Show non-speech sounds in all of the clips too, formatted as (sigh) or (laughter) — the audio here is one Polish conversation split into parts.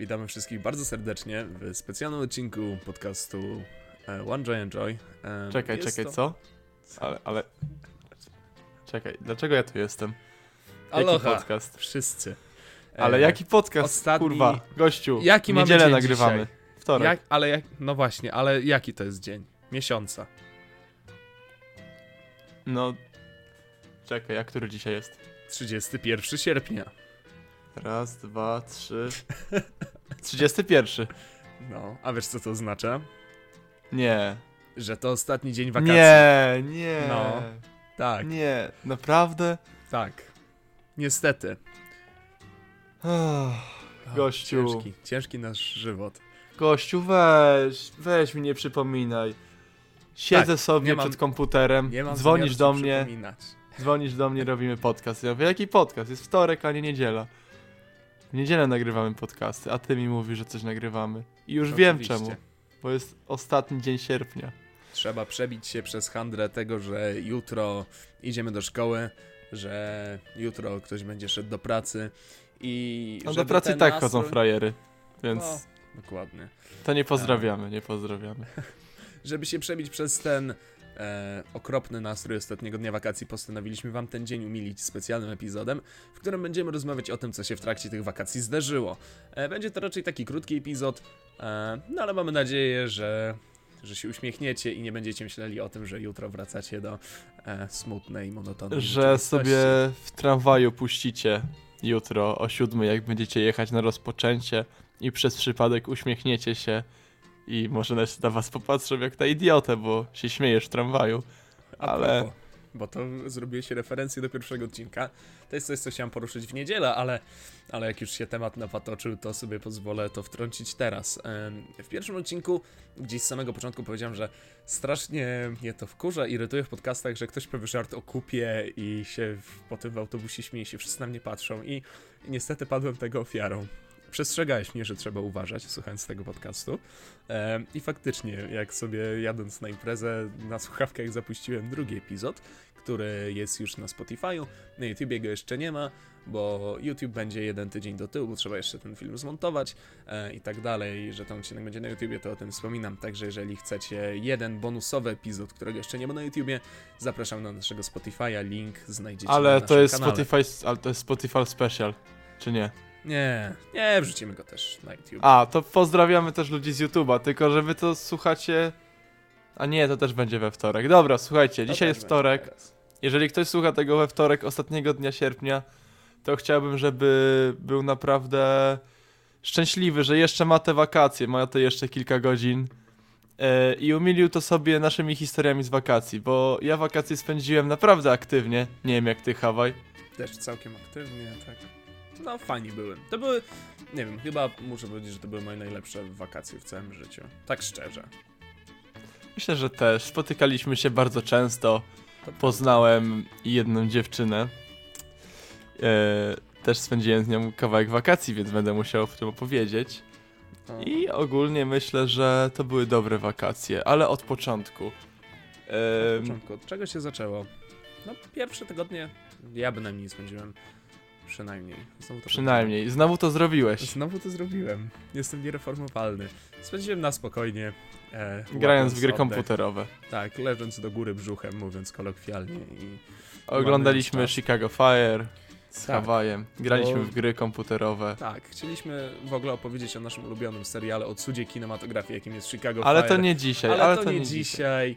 Witamy wszystkich bardzo serdecznie w specjalnym odcinku podcastu e, One Joy. E, Czekaj, jest czekaj, to- co? Ale, ale... Czekaj, dlaczego ja tu jestem? Jaki Aloha, podcast? wszyscy. E, Ale jaki podcast, ostatni- kurwa, gościu? Jaki niedzielę nagrywamy. dzisiaj? Wtorek. Jak, ale jak, no właśnie, ale jaki to jest dzień? Miesiąca. No... Czekaj, a który dzisiaj jest? 31 sierpnia. Raz, dwa, trzy... (laughs) 31. No, a wiesz co to oznacza? Nie. Że to ostatni dzień wakacji. Nie, nie. No. Tak, Nie, naprawdę? tak. Niestety. Gościu. Ciężki, ciężki nasz żywot. Gościu, weź, weź mi nie przypominaj. Siedzę Tak, sobie mam- przed komputerem, Nie mam dzwonisz do mnie, dzwonisz do mnie, robimy podcast. Ja mówię, jaki podcast? Jest wtorek, a nie niedziela. W niedzielę nagrywamy podcasty, a ty mi mówisz, że coś nagrywamy. I już wiem Oczywiście. czemu, bo jest ostatni dzień sierpnia. Trzeba przebić się przez handrę tego, że jutro idziemy do szkoły, że jutro ktoś będzie szedł do pracy i. No do pracy i tak nastrój- chodzą frajery, więc No, dokładnie. to nie pozdrawiamy, nie pozdrawiamy. (laughs) Żeby się przebić przez ten e, okropny nastrój ostatniego dnia wakacji, postanowiliśmy Wam ten dzień umilić specjalnym epizodem, w którym będziemy rozmawiać o tym, co się w trakcie tych wakacji zdarzyło. E, będzie to raczej taki krótki epizod, e, no ale mamy nadzieję, że, że się uśmiechniecie i nie będziecie myśleli o tym, że jutro wracacie do e, smutnej, monotonnej Że sobie w tramwaju puścicie jutro o siódmej, jak będziecie jechać na rozpoczęcie i przez przypadek uśmiechniecie się i może nawet na was popatrzą jak na idiotę, bo się śmiejesz w tramwaju. Ale- propos, Bo to zrobiłeś referencję do pierwszego odcinka. To jest coś, co chciałem poruszyć w niedzielę, ale, ale jak już się temat napatoczył, to sobie pozwolę to wtrącić teraz. W pierwszym odcinku gdzieś z samego początku powiedziałem, że strasznie mnie to wkurza, irytuje w podcastach, że ktoś powie żart o kupie i się potem w autobusie śmieje się, wszyscy na mnie patrzą i, i niestety padłem tego ofiarą. Przestrzegałeś mnie, że trzeba uważać, słuchając tego podcastu. I faktycznie, jak sobie jadąc na imprezę, na słuchawkach zapuściłem drugi epizod, który jest już na Spotify'u. Na YouTubie go jeszcze nie ma, bo YouTube będzie jeden tydzień do tyłu, bo trzeba jeszcze ten film zmontować e, i tak dalej, że ten odcinek będzie na YouTubie, to o tym wspominam. Także jeżeli chcecie jeden bonusowy epizod, którego jeszcze nie ma na YouTubie, zapraszam na naszego Spotify'a, link znajdziecie na Ale naszym to jest kanale. Spotify, ale to jest Spotify Special, czy nie? Nie, nie, wrzucimy go też na YouTube. A, to pozdrawiamy też ludzi z YouTube'a, tylko że wy to słuchacie... A nie, to też będzie we wtorek. Dobra, słuchajcie, To dzisiaj jest wtorek. Jeżeli ktoś słucha tego we wtorek, ostatniego dnia sierpnia, to chciałbym, żeby był naprawdę szczęśliwy, że jeszcze ma te wakacje, ma te jeszcze kilka godzin e, i umilił to sobie naszymi historiami z wakacji, bo ja wakacje spędziłem naprawdę aktywnie. Nie wiem jak ty, Hawaj. Też całkiem aktywnie, tak. No, fajnie były. To były, nie wiem, chyba muszę powiedzieć, że to były moje najlepsze wakacje w całym życiu. Tak szczerze. Myślę, że też. Spotykaliśmy się bardzo często. To Poznałem jedną dziewczynę. E, też spędziłem z nią kawałek wakacji, więc będę musiał w tym opowiedzieć. I ogólnie myślę, że to były dobre wakacje, ale od początku. Od Em, początku, od czego się zaczęło? No, pierwsze tygodnie ja bynajmniej spędziłem. Przynajmniej. Znowu to przynajmniej. Znowu to zrobiłeś. Znowu to zrobiłem. Jestem niereformowalny. Spędziłem na spokojnie. E, Grając w gry oddech. komputerowe. Tak, leżąc do góry brzuchem, mówiąc kolokwialnie. I Oglądaliśmy Ładny. Chicago Fire z Tak. Hawajem. Graliśmy Bo- w gry komputerowe. Tak, chcieliśmy w ogóle opowiedzieć o naszym ulubionym seriale, o cudzie kinematografii, jakim jest Chicago Ale Fire. to nie dzisiaj, ale, to, nie dzisiaj.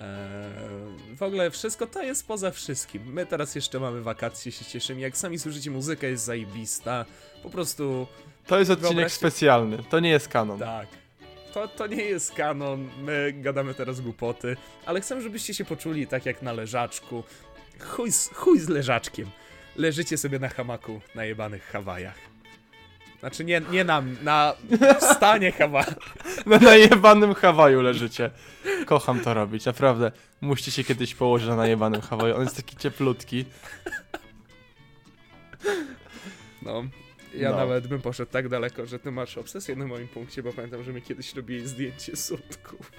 Eee, w ogóle wszystko to jest poza wszystkim. My teraz jeszcze mamy wakacje, się cieszymy. Jak sami słyszycie, muzyka jest zajebista. Po prostu To jest odcinek Wyobraźcie- specjalny. To nie jest kanon. tak. To, to nie jest kanon, my gadamy teraz głupoty, ale chcę, żebyście się poczuli tak jak na leżaczku. Chuj z, chuj z leżaczkiem. Leżycie sobie na hamaku na jebanych Hawajach. Znaczy nie, nie nam, na stanie Hawaja. Na najebanym Hawaju leżycie. Kocham to robić, naprawdę. Musicie się kiedyś położyć na najebanym Hawaju. On jest taki cieplutki. No, ja No. nawet bym poszedł tak daleko, że ty masz obsesję na moim punkcie, bo pamiętam, że mi kiedyś robiłeś zdjęcie sutków.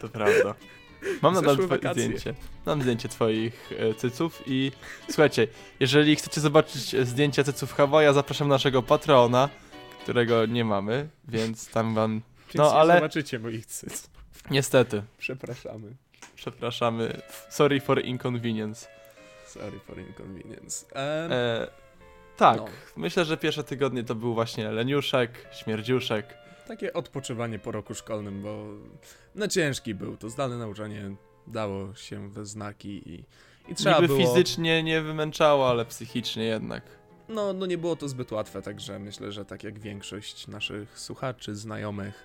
To prawda. Mam nadal twoje wakacje. zdjęcie. Mam zdjęcie twoich e, cyców i słuchajcie, jeżeli chcecie zobaczyć zdjęcia cyców Hawaja, zapraszam naszego patrona. którego nie mamy, więc tam wam Więc No, nie ale- zobaczycie moich cyc. niestety Przepraszamy. przepraszamy. Sorry for inconvenience. Sorry for inconvenience. Em, E, tak, No. myślę, że pierwsze tygodnie to był właśnie leniuszek, śmierdziuszek. Takie odpoczywanie po roku szkolnym, bo no ciężki był. To zdalne nauczanie dało się we znaki i, i trzeba Niby było... fizycznie nie wymęczało, ale psychicznie jednak. No, no nie było to zbyt łatwe, także myślę, że tak jak większość naszych słuchaczy, znajomych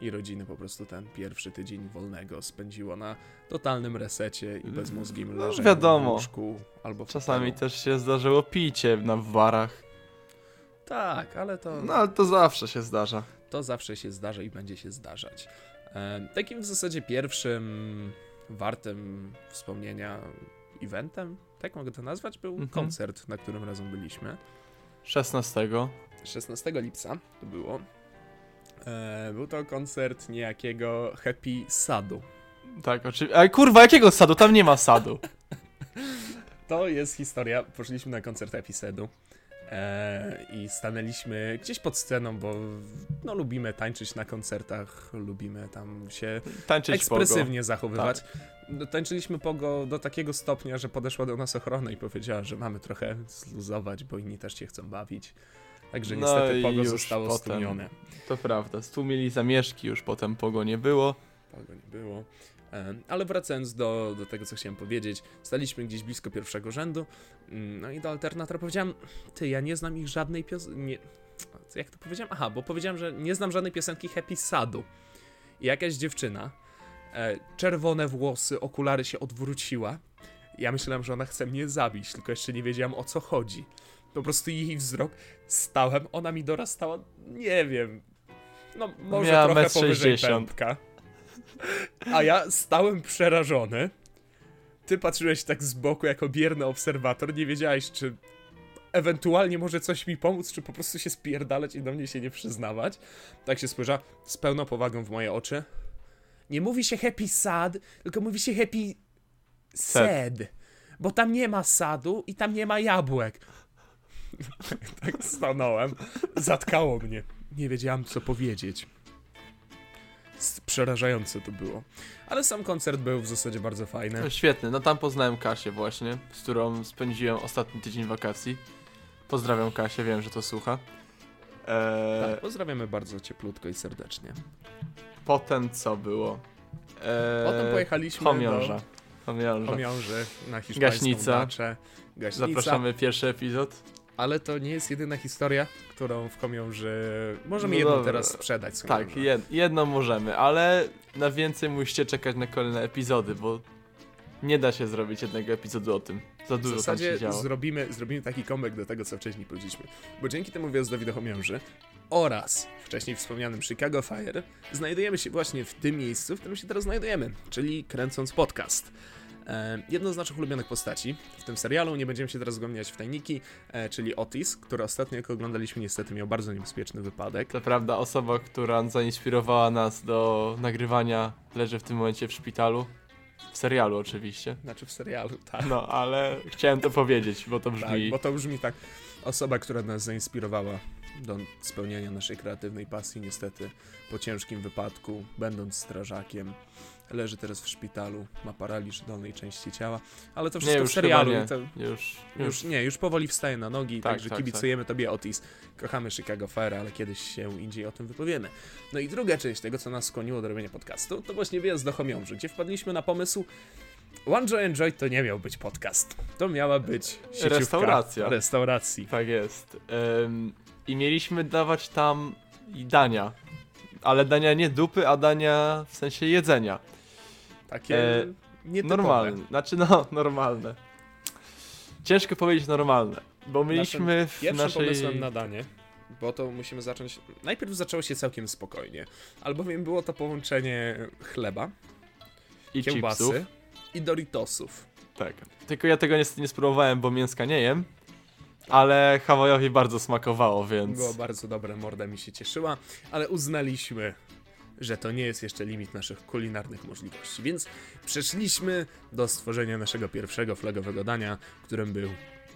i rodziny po prostu ten pierwszy tydzień wolnego spędziło na totalnym resecie i bezmózgim No, leżeniu wiadomo. w łóżku albo w Czasami fotelu. też się zdarzyło picie na w barach. Tak, ale to, No ale to zawsze się zdarza. To zawsze się zdarza i będzie się zdarzać. E, takim w zasadzie pierwszym wartym wspomnienia eventem, tak mogę to nazwać, był Mhm. koncert, na którym razem byliśmy. 16. 16 lipca to było. E, był to koncert niejakiego Happy Sadu. Tak, oczywiście. Ale kurwa, jakiego sadu? Tam nie ma sadu. (laughs) To jest historia. Poszliśmy na koncert Happy Sadu. E, I stanęliśmy gdzieś pod sceną, bo no, lubimy tańczyć na koncertach, lubimy tam się Tańczyć ekspresywnie zachowywać. No, Tańczyliśmy pogo do takiego stopnia, że podeszła do nas ochrona i powiedziała, że mamy trochę zluzować, bo inni też się chcą bawić. Także No niestety pogo zostało potem. stłumione. Pogo. To prawda, stłumili zamieszki, już potem pogo nie było. Pogo nie było. E, Ale wracając do, do tego, co chciałem powiedzieć, staliśmy gdzieś blisko pierwszego rzędu, mm, no i do alternatora powiedziałem, ty, ja nie znam ich żadnej piosenki, jak to powiedziałem? Aha, bo powiedziałem, że nie znam żadnej piosenki Happy Sadu. I jakaś dziewczyna, e, czerwone włosy, okulary się odwróciła. Ja myślałem, że ona chce mnie zabić, tylko jeszcze nie wiedziałem o co chodzi. Po prostu jej wzrok, stałem, ona mi dorastała, nie wiem, no może Miała trochę powyżej 60. pępka. A ja stałem przerażony. Ty patrzyłeś tak z boku jako bierny obserwator, nie wiedziałeś, czy ewentualnie może coś mi pomóc, czy po prostu się spierdalać i do mnie się nie przyznawać. Tak się spojrzała z pełną powagą w moje oczy. Nie mówi się happy sad, tylko mówi się happy sad. Bo tam nie ma sadu i tam nie ma jabłek. (laughs) tak stanąłem. Zatkało mnie. Nie wiedziałem, co powiedzieć. Przerażające to było. Ale sam koncert był w zasadzie bardzo fajny. No, świetny, no tam poznałem Kasię właśnie, z którą spędziłem ostatni tydzień wakacji. Pozdrawiam Kasię, wiem, że to słucha. Eee, Tak, pozdrawiamy bardzo cieplutko i serdecznie. Potem co było? Eee, Potem pojechaliśmy Chomiąża. do Chomiąża. Chomiąży na hiszpańską Gaśnica. daczę. Gaśnica. Zapraszamy pierwszy epizod. Ale to nie jest jedyna historia, którą w Chomiąży... Możemy No jedną dobra. teraz sprzedać Tak, Chomiąża. jed, jedno możemy, ale na więcej musicie czekać na kolejne epizody, bo nie da się zrobić jednego epizodu o tym. Za W dużo tam zasadzie zrobimy, zrobimy taki comeback do tego, co wcześniej powiedzieliśmy. Bo dzięki temu wyjazdowi do Chomiąży oraz wcześniej wspomnianym Chicago Fire znajdujemy się właśnie w tym miejscu, w którym się teraz znajdujemy, czyli kręcąc podcast. E, jedną z naszych ulubionych postaci w tym serialu, nie będziemy się teraz zgłębiać w tajniki, e, czyli Otis, który ostatnio jak oglądaliśmy niestety miał bardzo niebezpieczny wypadek. To prawda, osoba, która zainspirowała nas do nagrywania leży w tym momencie w szpitalu. W serialu oczywiście. Znaczy w serialu, tak. No, ale chciałem to powiedzieć, bo to Tak, brzmi... bo to brzmi tak. Osoba, która nas zainspirowała do spełnienia naszej kreatywnej pasji, niestety po ciężkim wypadku, będąc strażakiem, leży teraz w szpitalu, ma paraliż dolnej części ciała, ale to wszystko już w serialu. i To, Już, już. już nie, już powoli wstaje na nogi, Tak, także tak, kibicujemy tobie Otis. Kochamy Chicago Fire, ale kiedyś się indziej o tym wypowiemy. No i druga część tego, co nas skłoniło do robienia podcastu, to właśnie wyjazd do Chomiąży, gdzie wpadliśmy na pomysł One Joy Enjoy to nie miał być podcast. To miała być sieciówka Restauracja. restauracji. Tak jest. Ym, I mieliśmy dawać tam dania. Ale dania nie dupy, a dania w sensie jedzenia. Takie E, nietypowe. Normalne. Znaczy no, (laughs) normalne. Ciężko powiedzieć normalne. Bo mieliśmy w Pierwszym naszej... pomysłem na danie, bo to musimy zacząć. Najpierw zaczęło się całkiem spokojnie, albowiem było to połączenie chleba, i kiełbasy chipsów. i Doritosów. Tak. Tylko ja tego niestety nie spróbowałem, bo mięska nie jem. Ale Hawajowi bardzo smakowało, więc... Było bardzo dobre, morda mi się cieszyła, ale uznaliśmy, że to nie jest jeszcze limit naszych kulinarnych możliwości, więc przeszliśmy do stworzenia naszego pierwszego flagowego dania, którym był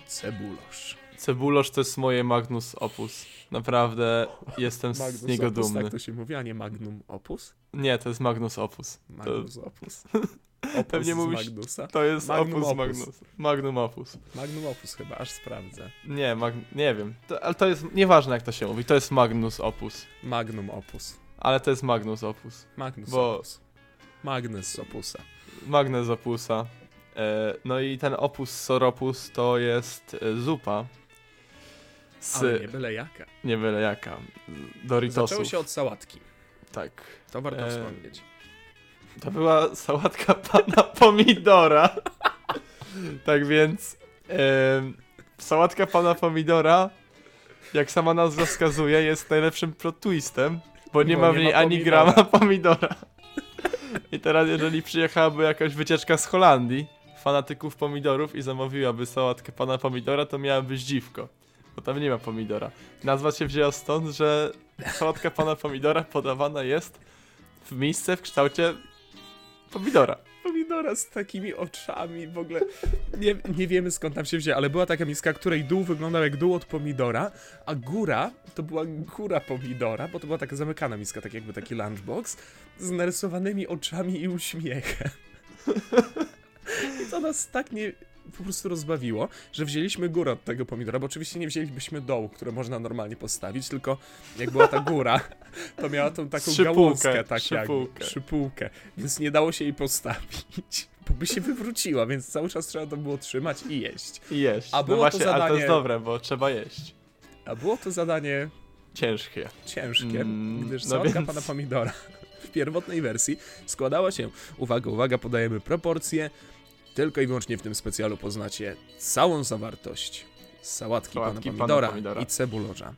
cebulosz. Cebulosz to jest moje magnus opus. Naprawdę jestem z Magnus niego opus, dumny. tak to się mówi, a nie magnum opus? Nie, to jest magnus opus. Magnus opus. (laughs) Opus Pewnie z mówisz- Magnusa. To jest Magnum opus, opus. magnus. Magnum opus. Magnum opus chyba, aż sprawdzę. Nie, mag... nie wiem. To, ale to jest, nieważne jak to się mówi, to jest magnus opus. Magnum opus. Ale to jest magnus opus. Magnus Bo- opus. Magnus z opusa. Magnes opusa. E, no i ten opus soropus to jest e, zupa. Z, Ale nie nie, byle jaka. byle jaka. Doritosów. Zaczęło się od sałatki. Tak. To warto E, wspomnieć. To była sałatka (laughs) pana pomidora. tak więc em, sałatka pana pomidora, jak sama nazwa wskazuje, jest najlepszym plot twistem, bo nie Bo ma w nie niej ani grama (laughs) pomidora. I teraz jeżeli przyjechałaby jakaś wycieczka z Holandii, fanatyków pomidorów i zamówiłaby sałatkę pana pomidora, to miałaby dziwko. Bo tam nie ma pomidora. Nazwa się wzięła stąd, że sałatka pana pomidora podawana jest w miejsce w kształcie pomidora. Pomidora z takimi oczami, w ogóle nie, nie wiemy skąd tam się wzięła, ale była taka miska, której dół wyglądał jak dół od pomidora, a góra to była góra pomidora, bo to była taka zamykana miska, tak jakby taki lunchbox, z narysowanymi oczami i uśmiechem. (laughs) I to nas tak nie po prostu rozbawiło, że wzięliśmy górę od tego pomidora, bo oczywiście nie wzięlibyśmy dołu, które można normalnie postawić, tylko jak była ta góra, (laughs) to miała tą taką Szypułkę, gałązkę, tak szypułkę. jak szypułkę, więc nie dało się jej postawić, (laughs) bo by się wywróciła, więc cały czas trzeba to było trzymać i jeść. I jeść. A było no to właśnie, ale to zadanie- jest dobre, bo trzeba jeść. A było to zadanie Ciężkie. ciężkie, Mm, gdyż no więc- pana pomidora (laughs) w pierwotnej wersji składała się, uwaga, uwaga, podajemy proporcje, tylko i wyłącznie w tym specjalu poznacie całą zawartość sałatki, pana, Sałatki pana pomidora pomidora. i cebulorza.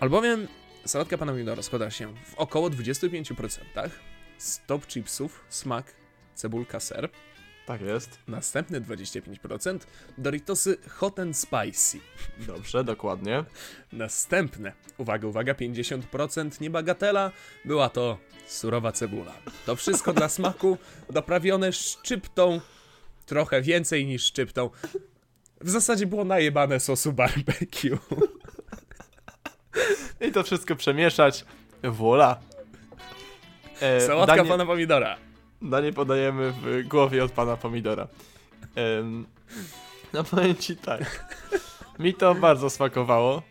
Albowiem sałatka pana pomidora składa się w około 25% z top chipsów, smak, cebulka, ser, Tak jest. następne 25% Doritosy Hot and Spicy. Dobrze, dokładnie. Następne, uwaga, uwaga, 50% niebagatela, była to surowa cebula. To wszystko dla smaku, doprawione szczyptą, trochę więcej niż szczyptą. W zasadzie było najebane sosu barbecue. I to wszystko przemieszać. Voila. E, Sałatka danie, pana pomidora. danie podajemy w głowie od pana pomidora. Em, no powiem ci tak. Mi to bardzo smakowało.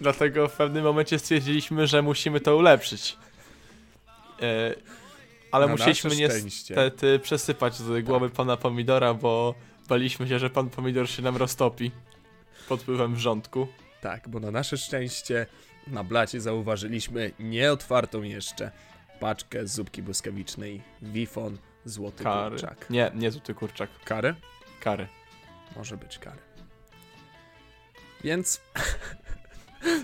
Dlatego w pewnym momencie stwierdziliśmy, że musimy to ulepszyć. E, ale Na musieliśmy niestety przesypać z głowy pana pomidora, bo baliśmy się, że pan pomidor się nam roztopi pod wpływem wrzątku. Tak, bo na nasze szczęście na blacie zauważyliśmy nieotwartą jeszcze paczkę zupki błyskawicznej Wifon Złoty Kary. Kurczak. Nie, nie złoty kurczak. Kary? Kary. Może być kary. Więc (laughs)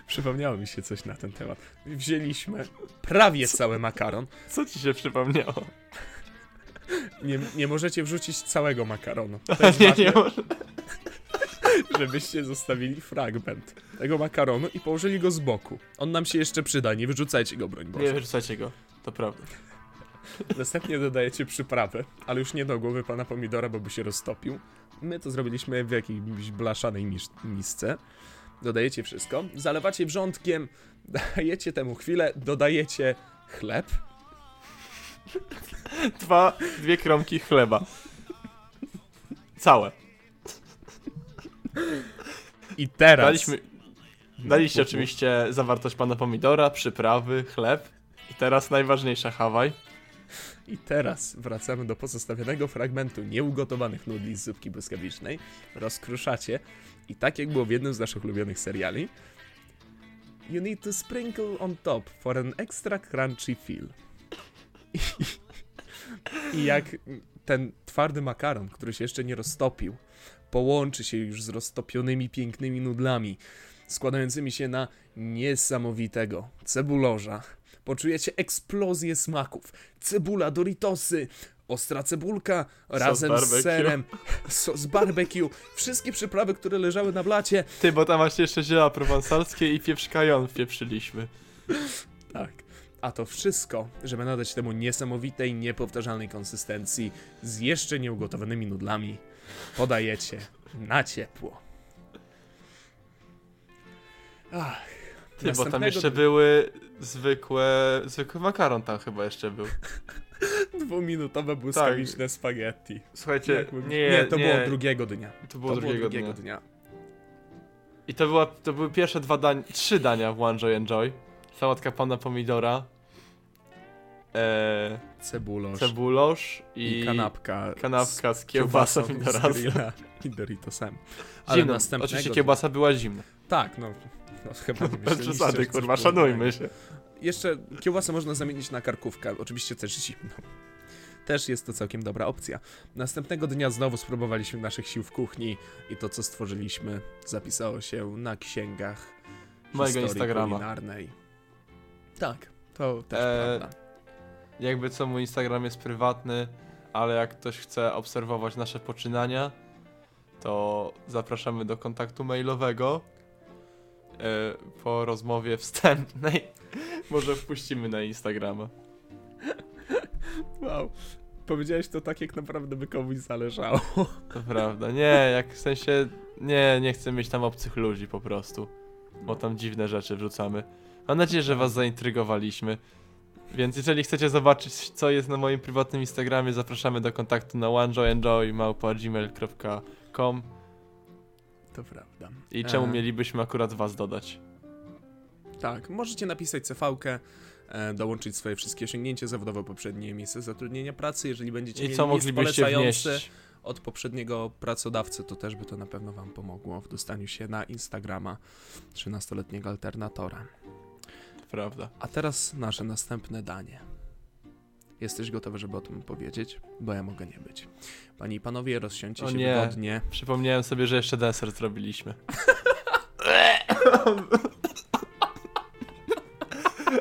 przypomniało mi się coś na ten temat. Wzięliśmy prawie cały makaron. Co ci się przypomniało? Nie, nie możecie wrzucić całego makaronu. To (laughs) jest nie, ważne, nie może. żebyście zostawili fragment tego makaronu i położyli go z boku. On nam się jeszcze przyda, nie wyrzucajcie go, broń Nie Boże. wyrzucajcie go. To prawda. Następnie dodajecie przyprawę, ale już nie do głowy pana pomidora, bo by się roztopił. My to zrobiliśmy w jakiejś blaszanej mis misce. Dodajecie wszystko, zalewacie wrzątkiem, (laughs) dajecie temu chwilę, dodajecie chleb. Dwa, dwie kromki chleba. Całe. I teraz... Daliśmy, daliście mów. oczywiście zawartość pana pomidora, przyprawy, chleb. I teraz najważniejsza Hawaj. I teraz wracamy do pozostawionego fragmentu nieugotowanych nudli z zupki błyskawicznej. Rozkruszacie i tak jak było w jednym z naszych ulubionych seriali, you need to sprinkle on top for an extra crunchy feel. I, jak ten twardy makaron, który się jeszcze nie roztopił, połączy się już z roztopionymi pięknymi nudlami, składającymi się na niesamowitego cebulorza, poczujecie eksplozję smaków. Cebula, Doritosy, ostra cebulka razem z serem, sos barbecue, wszystkie przyprawy, które leżały na blacie. Ty, bo tam masz jeszcze zioła prowansalskie i pieprz kajon wpieprzyliśmy. Tak. A to wszystko, żeby nadać temu niesamowitej, niepowtarzalnej konsystencji z jeszcze nieugotowanymi nudlami, podajecie na ciepło. Ach, Ty, bo tam jeszcze były zwykłe, zwykły makaron tam chyba jeszcze był. (laughs) Dwuminutowe błyskawiczne spaghetti. Słuchajcie, Jakby- nie, nie, to było drugiego dnia. To było to drugiego, drugiego dnia. dnia. I to, była, to były pierwsze dwa dania, trzy dania w One Joy Enjoy. Sałatka pana pomidora, e, Cebulosz cebulosz i, i, kanapka. kanapka z z kiełbasą i z dorazem. grilla i Doritosem. Ale Zimną, następnego oczywiście kiełbasa była zimna. Tak, no. no chyba nie (laughs) Bez przesady, kurwa, szanujmy się. Jeszcze kiełbasę można zamienić na karkówkę, oczywiście też zimną. (laughs) Też jest to całkiem dobra opcja. Następnego dnia znowu spróbowaliśmy naszych sił w kuchni i to, co stworzyliśmy, zapisało się na księgach Mojego Instagrama. kulinarnej. Tak, to też Eee, prawda. Jakby co, mój Instagram jest prywatny, ale jak ktoś chce obserwować nasze poczynania, to zapraszamy do kontaktu mailowego. E, po rozmowie wstępnej (laughs) może wpuścimy na Instagrama. Wow. Powiedziałeś to tak, jak naprawdę by komuś zależało. (laughs) To prawda. Nie, jak w sensie. Nie, nie chcę mieć tam obcych ludzi po prostu. Bo tam dziwne rzeczy wrzucamy. Mam nadzieję, że was zaintrygowaliśmy. Więc jeżeli chcecie zobaczyć, co jest na moim prywatnym Instagramie, zapraszamy do kontaktu na onejoyenjoy.gmail.com To prawda. I czemu Eee. mielibyśmy akurat was dodać? Tak, możecie napisać CV-kę, e, dołączyć swoje wszystkie osiągnięcia zawodowe, poprzednie miejsce zatrudnienia pracy, jeżeli będziecie I mieli co moglibyście wnieść? od poprzedniego pracodawcy, to też by to na pewno wam pomogło w dostaniu się na Instagrama 13-letniego alternatora. Prawda. A teraz nasze następne danie. Jesteś gotowy, żeby o tym powiedzieć? Bo ja mogę nie być. Panie i panowie, rozsiądźcie O się nie. wygodnie. Przypomniałem sobie, że jeszcze deser zrobiliśmy. (laughs)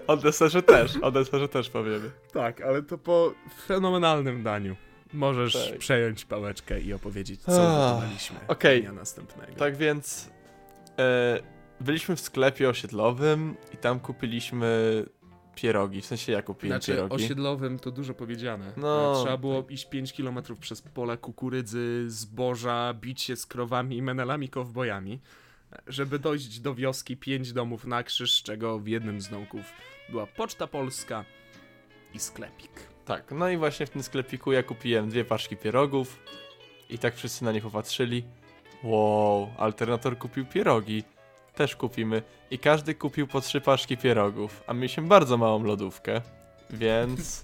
o deserze też, o deserze też powiemy. Tak, ale to po fenomenalnym daniu. Możesz Tak. przejąć pałeczkę i opowiedzieć, co ugotowaliśmy okej. dnia następnego. Tak więc e, byliśmy w sklepie osiedlowym i tam kupiliśmy pierogi. W sensie ja kupiłem Znaczy, pierogi. osiedlowym to dużo powiedziane. No, Trzeba było iść 5 km przez pola kukurydzy, zboża, bić się z krowami i menelami kowbojami, żeby dojść do wioski 5 domów na krzyż, z czego w jednym z domków była Poczta Polska i sklepik. Tak, no i właśnie w tym sklepiku ja kupiłem dwie paczki pierogów i tak wszyscy na nie popatrzyli. Wow, alternator kupił pierogi. Też kupimy. I każdy kupił po trzy paczki pierogów, a mieliśmy bardzo małą lodówkę, więc... (laughs)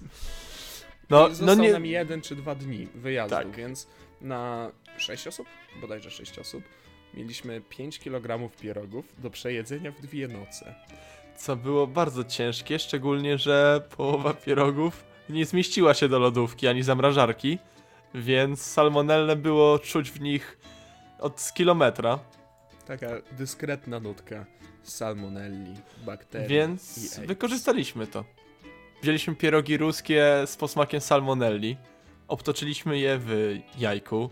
No, No, I no nie... nam jeden czy dwa dni wyjazdu, Tak. więc na 6 osób, bodajże 6 osób, mieliśmy 5 kg pierogów do przejedzenia w dwie noce. Co było bardzo ciężkie, szczególnie, że połowa pierogów nie zmieściła się do lodówki ani zamrażarki, więc salmonellę było czuć w nich od kilometra. Taka dyskretna nutka salmonelli, bakterii Więc wykorzystaliśmy to. Wzięliśmy pierogi ruskie z posmakiem salmonelli, obtoczyliśmy je w jajku,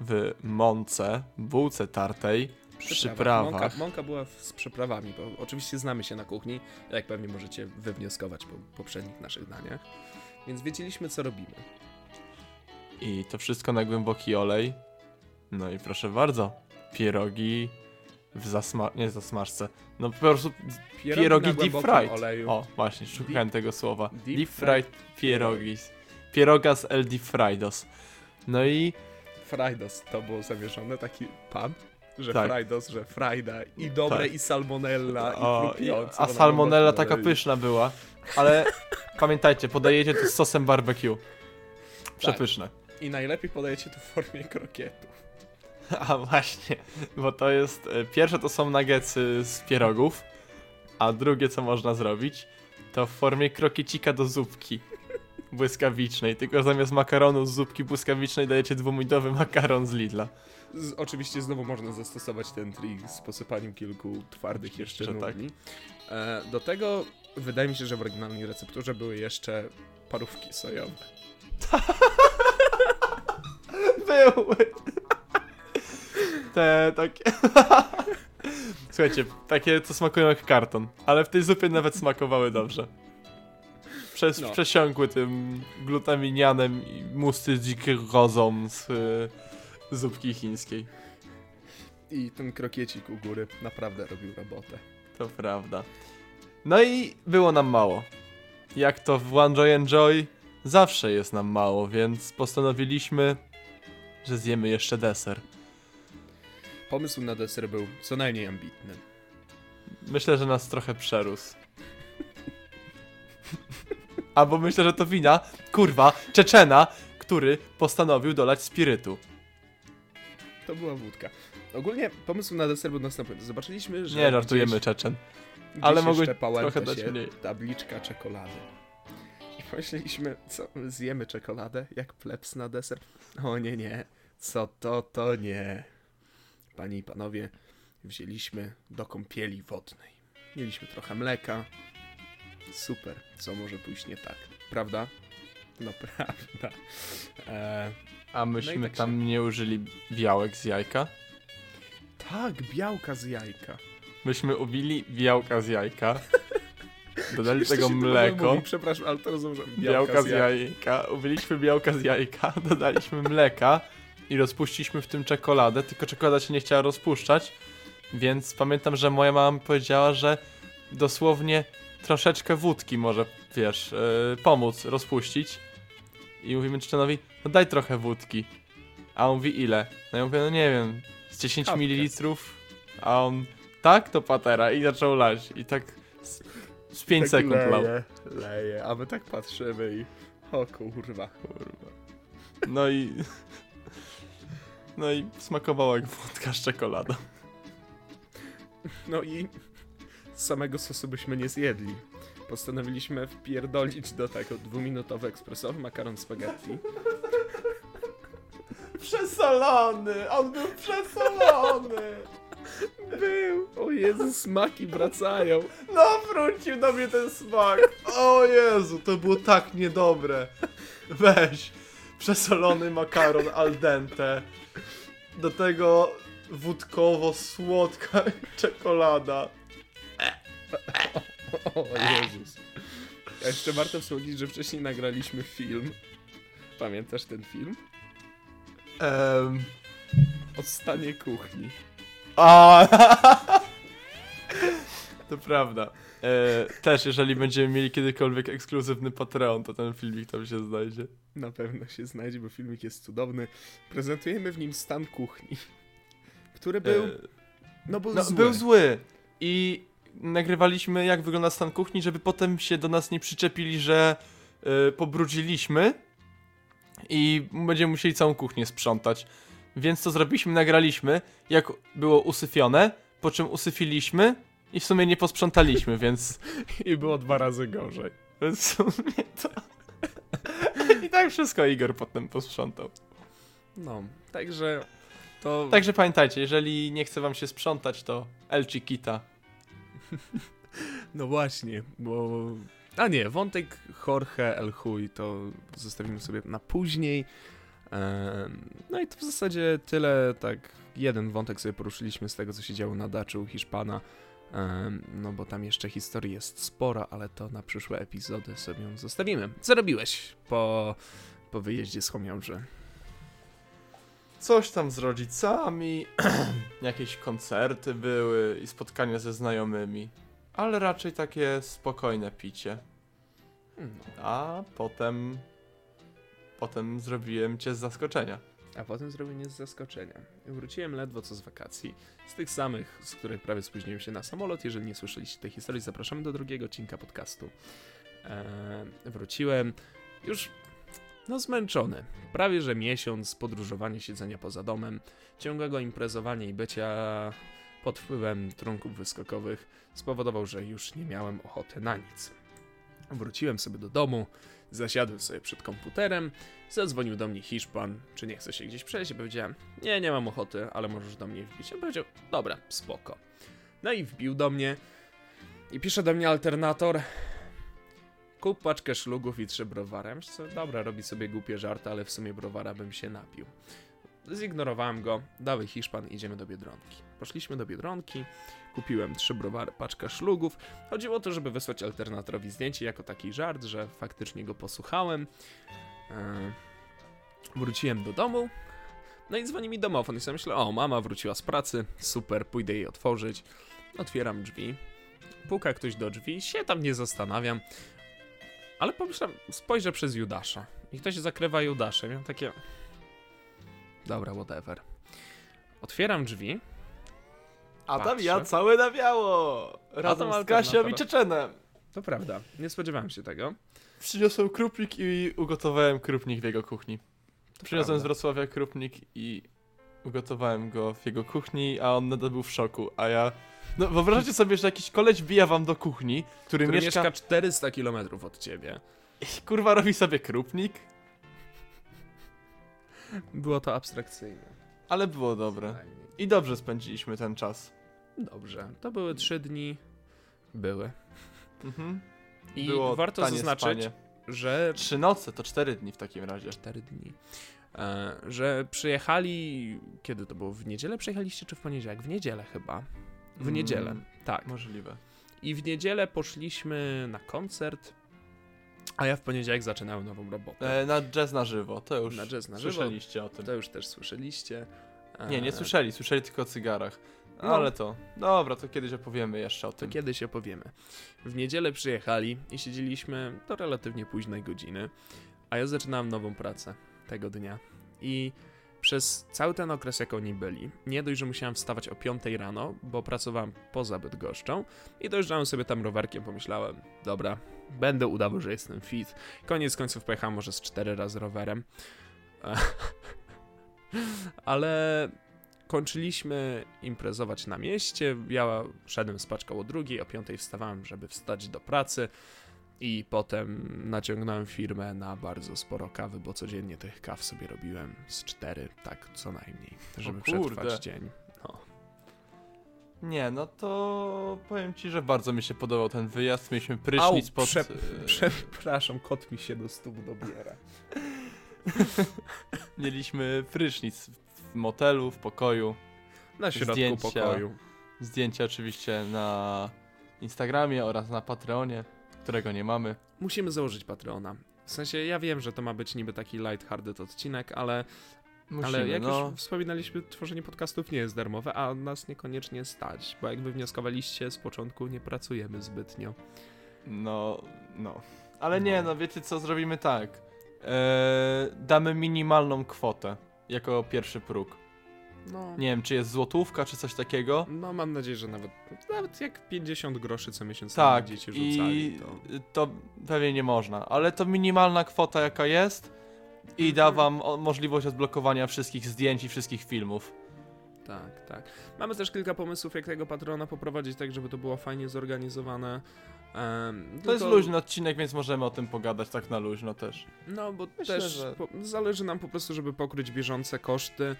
w mące, bułce tartej, przyprawach. Mąka, mąka była z przyprawami, bo oczywiście znamy się na kuchni, jak pewnie możecie wywnioskować po poprzednich naszych daniach. Więc wiedzieliśmy, co robimy. I to wszystko na głęboki olej. No i proszę bardzo, pierogi w zasma... nie zasmażce. No po prostu pierogi, na deep fried. Oleju. O, właśnie, szukałem tego słowa. deep Deep, fried pierogi. Pieroga z El Deep Fridos. No i Frajdos to było zamierzone, taki pan, że Tak. Frajdos, że frajda i dobre Tak. i salmonella O, i chrupiące. a salmonella taka pyszna była. Ale (laughs) pamiętajcie, podajecie to z sosem barbecue. Przepyszne. I najlepiej podajecie to w formie krokietów. (laughs) A właśnie, bo to jest. e, Pierwsze to są nuggetsy z pierogów, a drugie co można zrobić, to w formie krokiecika do zupki błyskawicznej. Tylko zamiast makaronu z zupki błyskawicznej dajecie dwuminutowy makaron z Lidla. Z, oczywiście znowu można zastosować ten trik z posypaniem kilku twardych jeszcze tak. E, do tego wydaje mi się, że w oryginalnej recepturze były jeszcze parówki sojowe. (laughs) Były! Te takie. (laughs) Słuchajcie, takie co smakują jak karton, ale w tej zupie nawet smakowały dobrze. Przez, No. Przesiąkły tym glutaminianem i musty z dzikozą z y, zupki chińskiej. I ten krokiecik u góry naprawdę robił robotę. To prawda. No i było nam mało. Jak to w One Joy Enjoy, zawsze jest nam mało, więc postanowiliśmy, że zjemy jeszcze deser. Pomysł na deser był co najmniej ambitny. Myślę, że nas trochę przerósł. (laughs) Albo myślę, że to wina, kurwa, Czeczena, który postanowił dolać spirytu. To była wódka. Ogólnie pomysł na deser był następujący. Zobaczyliśmy, że Nie żartujemy, gdzieś, Czeczen. gdzieś ale pałęta trochę dać mniej. tabliczka czekolady. I pomyśleliśmy, co, zjemy czekoladę jak plebs na deser? O nie, nie. Co to, to nie. Panie i panowie, wzięliśmy do kąpieli wodnej. Mieliśmy trochę mleka. Super, co może pójść nie tak, prawda? No (laughs) prawda. Eee, A myśmy tak się- tam nie użyli białek z jajka? tak, białka z jajka. Myśmy ubili białka z jajka. (laughs) Dodali Jeszcze tego się mleko. Mówi, przepraszam, ale to rozumiem. że Białka z jajka. Ubiliśmy białka z jajka, (laughs) dodaliśmy mleka i rozpuściliśmy w tym czekoladę, tylko czekolada się nie chciała rozpuszczać, więc pamiętam, że moja mama powiedziała, że dosłownie troszeczkę wódki może, wiesz, yy, pomóc rozpuścić. I mówimy Czeczenowi, no daj trochę wódki. A on mówi ile? No ja mówię, no nie wiem, z 10 Kapkę. ml. A on, tak, to patera i zaczął lać. I tak z, z 5 Tak sekund lał. leje, leje, a my tak patrzymy i... O kurwa. Kurwa. No i. No i smakowało jak wódka z czekoladą. No i samego sosu byśmy nie zjedli. Postanowiliśmy wpierdolić do tego dwuminutowy ekspresowy makaron spaghetti. Przesolony! On był przesolony! Był! O Jezu, smaki wracają. No wrócił do mnie ten smak! O Jezu, to było tak niedobre. Weź. Przesolony makaron al dente. Do tego wódkowo-słodka (laughs) czekolada. O Jezus. A jeszcze warto wspomnieć, że wcześniej nagraliśmy film. Pamiętasz ten film? Ehm. O stanie kuchni. A. (laughs) To prawda. E, też, jeżeli będziemy mieli kiedykolwiek ekskluzywny Patreon, to ten filmik tam się znajdzie. Na pewno się znajdzie, bo filmik jest cudowny. Prezentujemy w nim stan kuchni, który był, E, no był no, zły. był zły. I nagrywaliśmy, jak wygląda stan kuchni, żeby potem się do nas nie przyczepili, że e, pobrudziliśmy i będziemy musieli całą kuchnię sprzątać. Więc to zrobiliśmy, nagraliśmy, jak było usyfione, po czym usyfiliśmy i w sumie nie posprzątaliśmy, więc I było dwa razy gorzej. w sumie to... I tak wszystko Igor potem posprzątał. No, także to... Także pamiętajcie, jeżeli nie chce wam się sprzątać, to El Chiquita. No właśnie, bo... A nie, wątek Jorge El Huy to zostawimy sobie na później. No i to w zasadzie tyle, tak jeden wątek sobie poruszyliśmy z tego, co się działo na daczu u Hiszpana. No bo tam jeszcze historii jest sporo, ale to na przyszłe epizody sobie ją zostawimy. Co robiłeś po, po wyjeździe z Chomiąży? Coś tam z rodzicami, (clears throat) jakieś koncerty były i spotkania ze znajomymi. Ale raczej takie spokojne picie. Hmm, A potem... Potem zrobiłem cię z zaskoczenia. A potem zrobienie z zaskoczenia. Wróciłem ledwo co z wakacji. Z tych samych, z których prawie spóźniłem się na samolot. Jeżeli nie słyszeliście tej historii, zapraszamy do drugiego odcinka podcastu. Eee, wróciłem już no zmęczony. Prawie że miesiąc podróżowania, siedzenia poza domem, ciągłego imprezowania i bycia pod wpływem trunków wyskokowych spowodował, że już nie miałem ochoty na nic. Wróciłem sobie do domu, zasiadłem sobie przed komputerem, Zadzwonił do mnie Hiszpan, czy nie chce się gdzieś przejść. Powiedziałem, nie, nie mam ochoty, ale możesz do mnie wbić. On powiedział, dobra, spoko. No i wbił do mnie i pisze do mnie alternator. Kup paczkę szlugów i trzy browary. Ja Myślę, dobra, robi sobie głupie żarty, ale w sumie browara bym się napił. Zignorowałem go, dały Hiszpan, idziemy do Biedronki. Poszliśmy do Biedronki, kupiłem trzy browary, paczkę szlugów. Chodziło o to, żeby wysłać alternatorowi zdjęcie jako taki żart, że faktycznie go posłuchałem. E, Wróciłem do domu. No i dzwoni mi domofon i sobie myślę, o, mama wróciła z pracy, super, pójdę jej otworzyć. Otwieram drzwi. puka ktoś do drzwi, się tam nie zastanawiam. Ale pomyślam, spojrzę przez Judasza. I ktoś zakrywa Judaszem. Ja takie... Dobra, whatever. Otwieram drzwi. A tam Patrzę. ja całe na biało! Razem z Kasią i. Czeczenem. To prawda, nie spodziewałem się tego. Przyniosłem krupnik i ugotowałem krupnik w jego kuchni. Przyniosłem z prawda. Wrocławia krupnik i ugotowałem go w jego kuchni, a on nadal był w szoku, a ja... No wyobraźcie sobie, że jakiś koleś bija wam do kuchni, który, Który mieszka... mieszka 400 km od ciebie. i kurwa robi sobie krupnik, Było to abstrakcyjne. ale było dobre. I dobrze spędziliśmy ten czas. Dobrze, to były trzy dni. Były. Mhm. I było warto zaznaczyć, spanie. że Trzy noce to cztery dni w takim razie. 4 dni. E, że przyjechali. Kiedy to było? W niedzielę przyjechaliście czy w poniedziałek? W niedzielę chyba. W Mm. niedzielę, tak. Możliwe. I w niedzielę poszliśmy na koncert, a ja w poniedziałek zaczynałem nową robotę. E, na jazz na żywo, to już Na jazz na żywo. słyszeliście o tym. To już też słyszeliście. E, Nie, nie słyszeli, słyszeli tylko o cygarach. No. Ale to, dobra, to kiedyś opowiemy jeszcze o To tym. kiedyś opowiemy. W niedzielę przyjechali i siedzieliśmy do relatywnie późnej godziny, a ja zaczynałem nową pracę tego dnia. I przez cały ten okres, jak oni byli, nie dość, że musiałem wstawać o 5 rano, bo pracowałem poza Bydgoszczą i dojeżdżałem sobie tam rowerkiem, pomyślałem, dobra, będę udawał, że jestem fit. Koniec końców pojechałem może z 4 razy rowerem. (laughs) Ale kończyliśmy imprezować na mieście. Ja szedłem spać koło drugiej, o piątej wstawałem, żeby wstać do pracy. I potem naciągnąłem firmę na bardzo sporo kawy, bo codziennie tych kaw sobie robiłem z cztery, tak co najmniej, żeby przetrwać dzień. No. Nie, no to powiem ci, że bardzo mi się podobał ten wyjazd. Mieliśmy prysznic Au, pod... prze- e, (laughs) Przepraszam, kot mi się do stóp dobiera. (laughs) Mieliśmy prysznic w motelu, w pokoju. Na środku Zdjęcia. pokoju. Zdjęcia oczywiście na Instagramie oraz na Patreonie, którego nie mamy. Musimy założyć Patreona. W sensie, ja wiem, że to ma być niby taki light-hearted odcinek, ale Musimy, Ale jak no. już wspominaliśmy, tworzenie podcastów nie jest darmowe, a nas niekoniecznie stać, bo jak wy wnioskowaliście z początku, nie pracujemy zbytnio. No, no. Ale No. nie, no wiecie co, zrobimy tak. Eee, damy minimalną kwotę jako pierwszy próg. No, Nie wiem, czy jest złotówka, czy coś takiego. no mam nadzieję, że nawet, nawet jak 50 groszy co miesiąc Tak, będziecie rzucali, i to... to pewnie nie można, ale to minimalna kwota jaka jest i Mhm. da wam możliwość odblokowania wszystkich zdjęć i wszystkich filmów. Tak, tak. Mamy też kilka pomysłów, jak tego patrona poprowadzić tak, żeby to było fajnie zorganizowane. Em, To jest tylko- luźny odcinek, więc możemy o tym pogadać tak na luźno też. No, bo Myślę, też że- po, zależy nam po prostu, żeby pokryć bieżące koszty.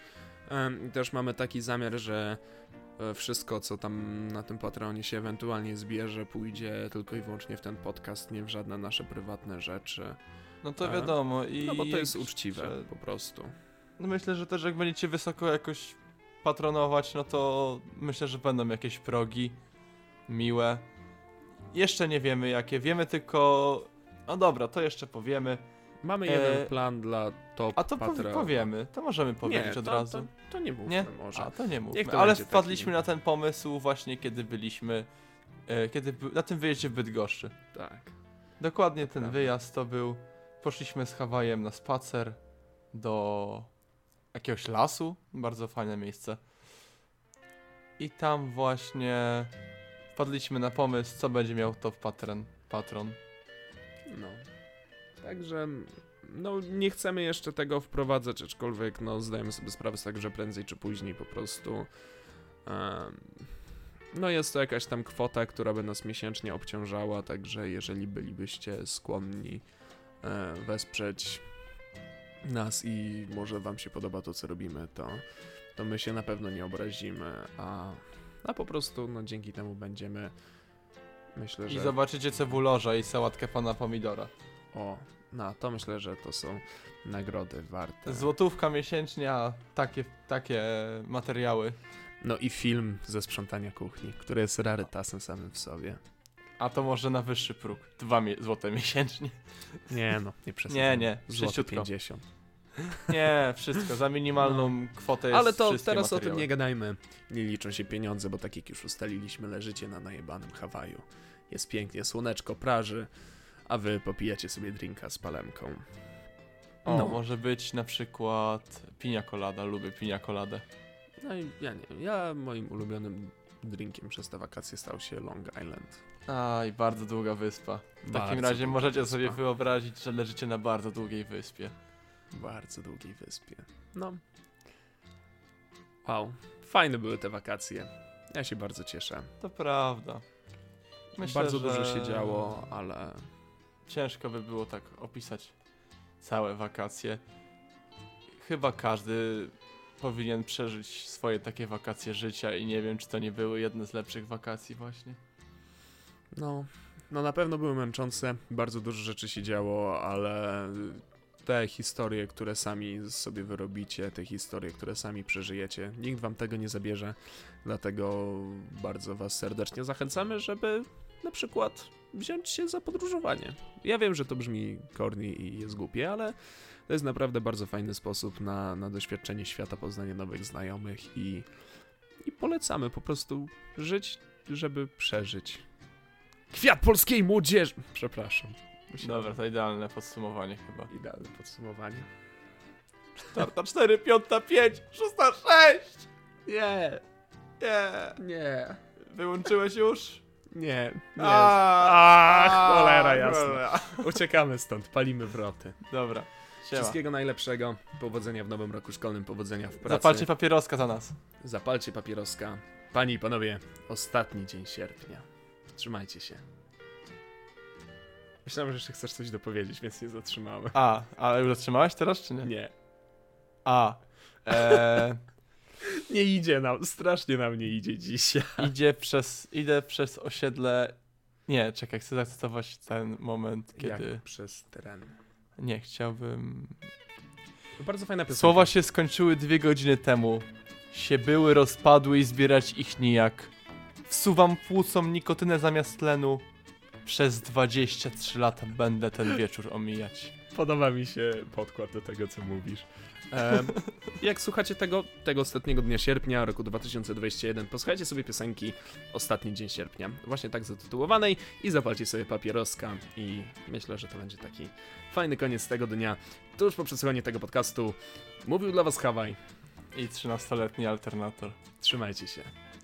Też mamy taki zamiar, że e, wszystko, co tam na tym Patreonie się ewentualnie zbierze, pójdzie tylko i wyłącznie w ten podcast, nie w żadne nasze prywatne rzeczy. No to A? wiadomo i... No bo to jest uczciwe po prostu. No myślę, że też jak będziecie wysoko jakoś patronować, no to myślę, że będą jakieś progi miłe. Jeszcze nie wiemy jakie, wiemy tylko... No dobra, to jeszcze powiemy. Mamy E, jeden plan dla top A to Patreona. powiemy, to możemy powiedzieć nie, od to, razu. To, to nie mówmy Nie? może. A, to nie mówmy. To Ale wpadliśmy taki- na ten pomysł właśnie kiedy byliśmy, e, kiedy na tym wyjeździe w Bydgoszczy. Tak. Dokładnie ten Prawda. wyjazd to był, poszliśmy z Hawajem na spacer do jakiegoś lasu, bardzo fajne miejsce. I tam właśnie wpadliśmy na pomysł, co będzie miał top patron. patron. No. Także no nie chcemy jeszcze tego wprowadzać, aczkolwiek no zdajemy sobie sprawę z tego, że prędzej czy później po prostu no jest to jakaś tam kwota, która by nas miesięcznie obciążała, także jeżeli bylibyście skłonni e, wesprzeć nas i może wam się podoba to, co robimy, to, to my się na pewno nie obrazimy, a, a po prostu no dzięki temu będziemy myślę, I że... zobaczycie cebulorza i sałatkę pana pomidora. O, no to myślę, że to są nagrody warte. Złotówka miesięcznie, a takie, takie materiały. No i film ze sprzątania kuchni, który jest rarytasem samym w sobie. A to może na wyższy próg. Dwa mie- złote miesięcznie. Nie no, nie przesadzam. Nie, nie, Złoty sześciutko. 50. Nie, wszystko, za minimalną kwotę jest No. Ale to teraz o tym materiały. nie gadajmy. Nie liczą się pieniądze, bo tak jak już ustaliliśmy, leżycie na najebanym Hawaju. Jest pięknie, słoneczko praży, a wy popijacie sobie drinka z palemką. O, No. może być na przykład pinia colada, lubię pinia coladę. No i ja nie ja moim ulubionym drinkiem przez te wakacje stał się Long Island. Aj, bardzo długa wyspa. W Bardzo takim razie możecie wyspa. sobie wyobrazić, że leżycie na bardzo długiej wyspie. Bardzo długiej wyspie. No. Wow, fajne były te wakacje. Ja się bardzo cieszę. To prawda. Myślę, bardzo że dużo się działo, ale Ciężko by było tak opisać całe wakacje. Chyba każdy powinien przeżyć swoje takie wakacje życia i nie wiem, czy to nie były jedne z lepszych wakacji właśnie. No, no na pewno były męczące, bardzo dużo rzeczy się działo, ale te historie, które sami sobie wyrobicie, te historie, które sami przeżyjecie, nikt wam tego nie zabierze, dlatego bardzo was serdecznie zachęcamy, żeby na przykład wziąć się za podróżowanie. Ja wiem, że to brzmi corny i jest głupie, ale to jest naprawdę bardzo fajny sposób na, na doświadczenie świata, poznanie nowych znajomych i, i polecamy po prostu żyć, żeby przeżyć. Kwiat polskiej młodzieży! Przepraszam. Dobra, to idealne podsumowanie chyba. Idealne podsumowanie. Czwarta, cztery, piąta, pięć, szósta, sześć! Nie, Nie! nie, Wyłączyłeś już? Nie, nie. A, Ach, cholera jasna. Uciekamy stąd, palimy wroty. Dobra, siema. Wszystkiego najlepszego, powodzenia w nowym roku szkolnym, powodzenia w pracy. Zapalcie papieroska za nas. Zapalcie papieroska. Panie i panowie, ostatni dzień sierpnia. Trzymajcie się. Myślałem, że jeszcze chcesz coś dopowiedzieć, więc nie zatrzymałem. A, ale już zatrzymałeś teraz, czy nie? Nie. A. Eee, Nie idzie nam, strasznie nam nie idzie dzisiaj. idzie przez, idę przez osiedle... Nie, czekaj, chcę zacytować ten moment, kiedy... Jak przez teren. Nie, chciałbym... To bardzo fajna piosenka. Słowa się skończyły dwie godziny temu. Się były, rozpadły i zbierać ich nijak. Wsuwam płucom nikotynę zamiast tlenu. Przez 23 lata będę ten wieczór omijać. Podoba mi się podkład do tego, co mówisz. Em, jak słuchacie tego, tego ostatniego dnia sierpnia roku 2021, posłuchajcie sobie piosenki Ostatni dzień sierpnia, właśnie tak zatytułowanej i zapalcie sobie papieroska i myślę, że to będzie taki fajny koniec tego dnia. Tuż po przesłuchaniu tego podcastu mówił dla was Hawaj. I 13-letni alternator. Trzymajcie się.